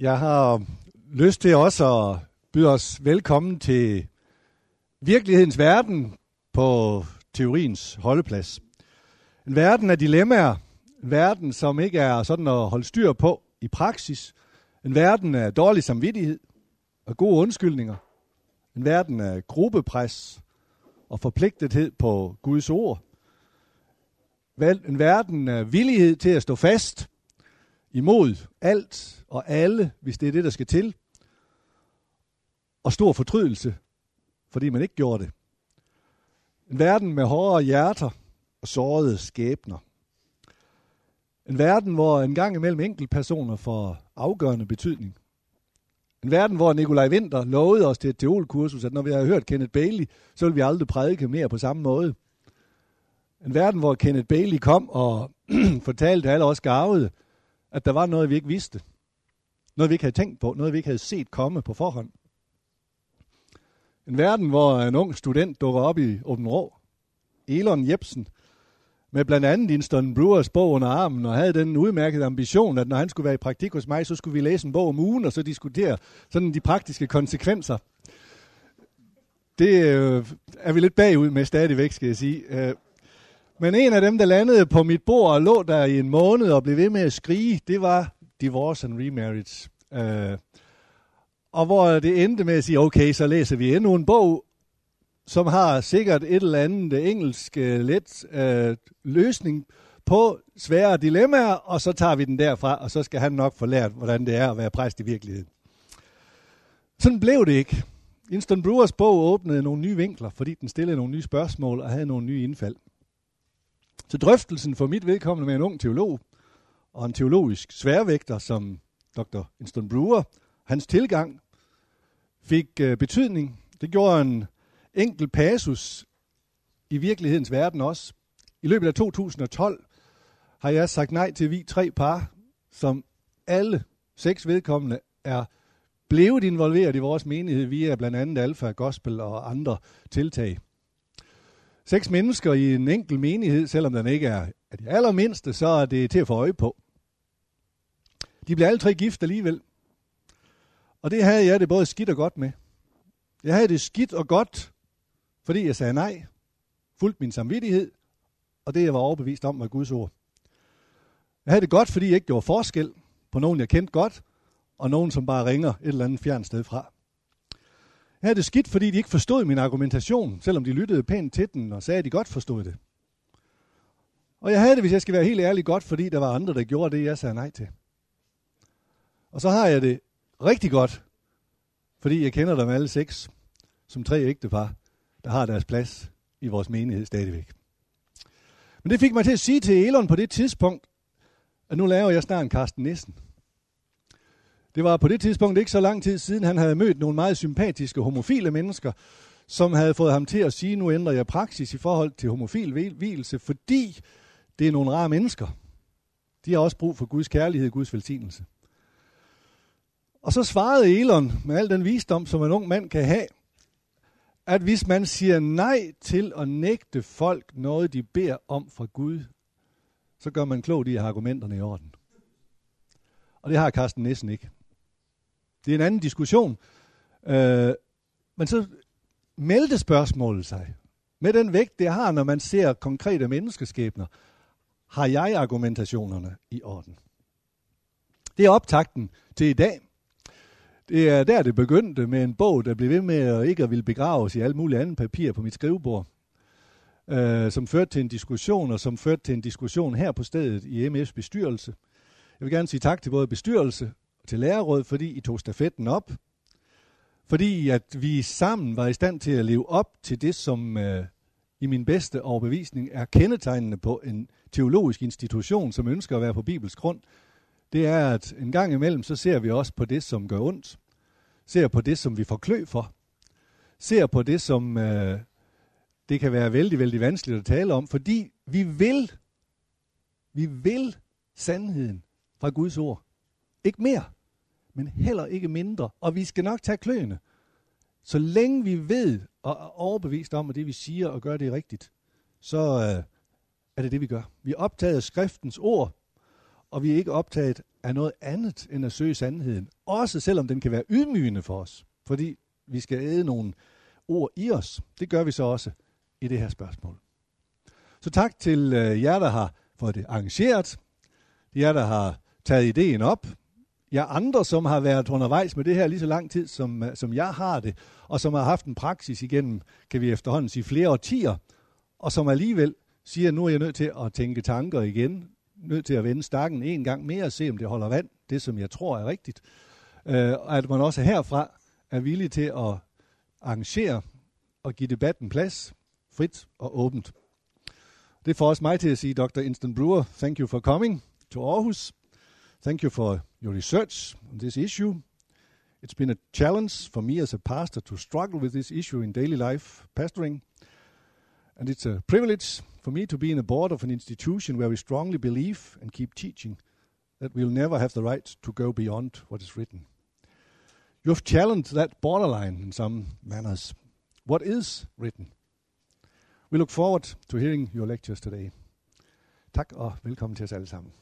Jeg har lyst til også at byde os velkommen til virkelighedens verden på teoriens holdeplads. En verden af dilemmaer. En verden, som ikke er sådan at holde styr på i praksis. En verden af dårlig samvittighed og gode undskyldninger. En verden af gruppepres og forpligtethed på Guds ord. En verden af villighed til at stå fast imod alt og alle, hvis det er det, der skal til. Og stor fortrydelse, fordi man ikke gjorde det. En verden med hårde hjerter og sårede skæbner. En verden, hvor en gang imellem enkeltpersoner får afgørende betydning. En verden, hvor Nikolaj Winter lovede os til et teolkursus, at når vi har hørt Kenneth Bailey, så vil vi aldrig prædike mere på samme måde. En verden, hvor Kenneth Bailey kom og fortalte alle os gavede, at der var noget, vi ikke vidste. Noget, vi ikke havde tænkt på. Noget, vi ikke havde set komme på forhånd. En verden, hvor en ung student dukker op i Åben Rå. Elon Jebsen, med blandt andet Winston Brewers bog under armen, og havde den udmærkede ambition, at når han skulle være i praktik hos mig, så skulle vi læse en bog om ugen, og så diskutere sådan de praktiske konsekvenser. Det øh, er vi lidt bagud med stadigvæk, skal jeg sige. Øh, men en af dem, der landede på mit bord og lå der i en måned og blev ved med at skrige, det var Divorce and Remarriage. Øh, og hvor det endte med at sige, okay, så læser vi endnu en bog, som har sikkert et eller andet engelsk uh, let uh, løsning på svære dilemmaer, og så tager vi den derfra, og så skal han nok få lært, hvordan det er at være præst i virkeligheden. Sådan blev det ikke. Winston Brewers bog åbnede nogle nye vinkler, fordi den stillede nogle nye spørgsmål og havde nogle nye indfald til drøftelsen for mit vedkommende med en ung teolog og en teologisk sværvægter som Dr. Winston Brewer, hans tilgang fik øh, betydning. Det gjorde en enkelt passus i virkelighedens verden også. I løbet af 2012 har jeg sagt nej til vi tre par, som alle seks vedkommende er blevet involveret i vores menighed via blandt andet Alfa Gospel og andre tiltag. Seks mennesker i en enkelt menighed, selvom den ikke er af de allermindste, så er det til at få øje på. De blev alle tre gift alligevel. Og det havde jeg det både skidt og godt med. Jeg havde det skidt og godt, fordi jeg sagde nej, fuldt min samvittighed, og det jeg var overbevist om var Guds ord. Jeg havde det godt, fordi jeg ikke gjorde forskel på nogen, jeg kendte godt, og nogen, som bare ringer et eller andet fjern sted fra. Jeg havde det skidt, fordi de ikke forstod min argumentation, selvom de lyttede pænt til den og sagde, at de godt forstod det. Og jeg havde det, hvis jeg skal være helt ærlig, godt, fordi der var andre, der gjorde det, jeg sagde nej til. Og så har jeg det rigtig godt, fordi jeg kender dem alle seks, som tre ægtepar, der har deres plads i vores menighed stadigvæk. Men det fik mig til at sige til Elon på det tidspunkt, at nu laver jeg snart en Karsten Nissen. Det var på det tidspunkt ikke så lang tid siden, han havde mødt nogle meget sympatiske homofile mennesker, som havde fået ham til at sige, nu ændrer jeg praksis i forhold til homofil hvilelse, fordi det er nogle rare mennesker. De har også brug for Guds kærlighed, Guds velsignelse. Og så svarede Elon med al den visdom, som en ung mand kan have, at hvis man siger nej til at nægte folk noget, de beder om fra Gud, så gør man klogt i at have argumenterne i orden. Og det har Carsten Nissen ikke. Det er en anden diskussion. Øh, men så meldte spørgsmålet sig. Med den vægt, det har, når man ser konkrete menneskeskæbner, har jeg argumentationerne i orden. Det er optakten til i dag. Det er der, det begyndte med en bog, der blev ved med at ikke at ville begraves i alt muligt andet papir på mit skrivebord. Øh, som førte til en diskussion, og som førte til en diskussion her på stedet i MF's bestyrelse. Jeg vil gerne sige tak til både bestyrelse til lærerråd, fordi I tog stafetten op. Fordi at vi sammen var i stand til at leve op til det, som øh, i min bedste overbevisning er kendetegnende på en teologisk institution, som ønsker at være på Bibels grund, det er, at en gang imellem, så ser vi også på det, som gør ondt. Ser på det, som vi får klø for. Ser på det, som øh, det kan være vældig, vældig vanskeligt at tale om, fordi vi vil, vi vil sandheden fra Guds ord. Ikke mere, men heller ikke mindre. Og vi skal nok tage kløene. Så længe vi ved og er overbevist om, at det vi siger og gør det er rigtigt, så øh, er det det, vi gør. Vi er optaget af skriftens ord, og vi er ikke optaget af noget andet end at søge sandheden. Også selvom den kan være ydmygende for os, fordi vi skal æde nogle ord i os. Det gør vi så også i det her spørgsmål. Så tak til øh, jer, der har fået det arrangeret, jer, der har taget ideen op, jer andre, som har været undervejs med det her lige så lang tid, som, øh, som jeg har det, og som har haft en praksis igennem, kan vi efterhånden sige, flere årtier, og som alligevel siger, at nu er jeg nødt til at tænke tanker igen, nødt til at vende stakken en gang mere og se, om det holder vand, det som jeg tror er rigtigt. Øh, og at man også herfra er villig til at arrangere og give debatten plads, frit og åbent. Det får også mig til at sige, Dr. Instant Brewer, thank you for coming to Aarhus. Thank you for your research on this issue. It's been a challenge for me as a pastor to struggle with this issue in daily life pastoring. And it's a privilege for me to be in a board of an institution where we strongly believe and keep teaching that we'll never have the right to go beyond what is written. You have challenged that borderline in some manners. What is written? We look forward to hearing your lectures today. Tak og velkommen til os alle sammen.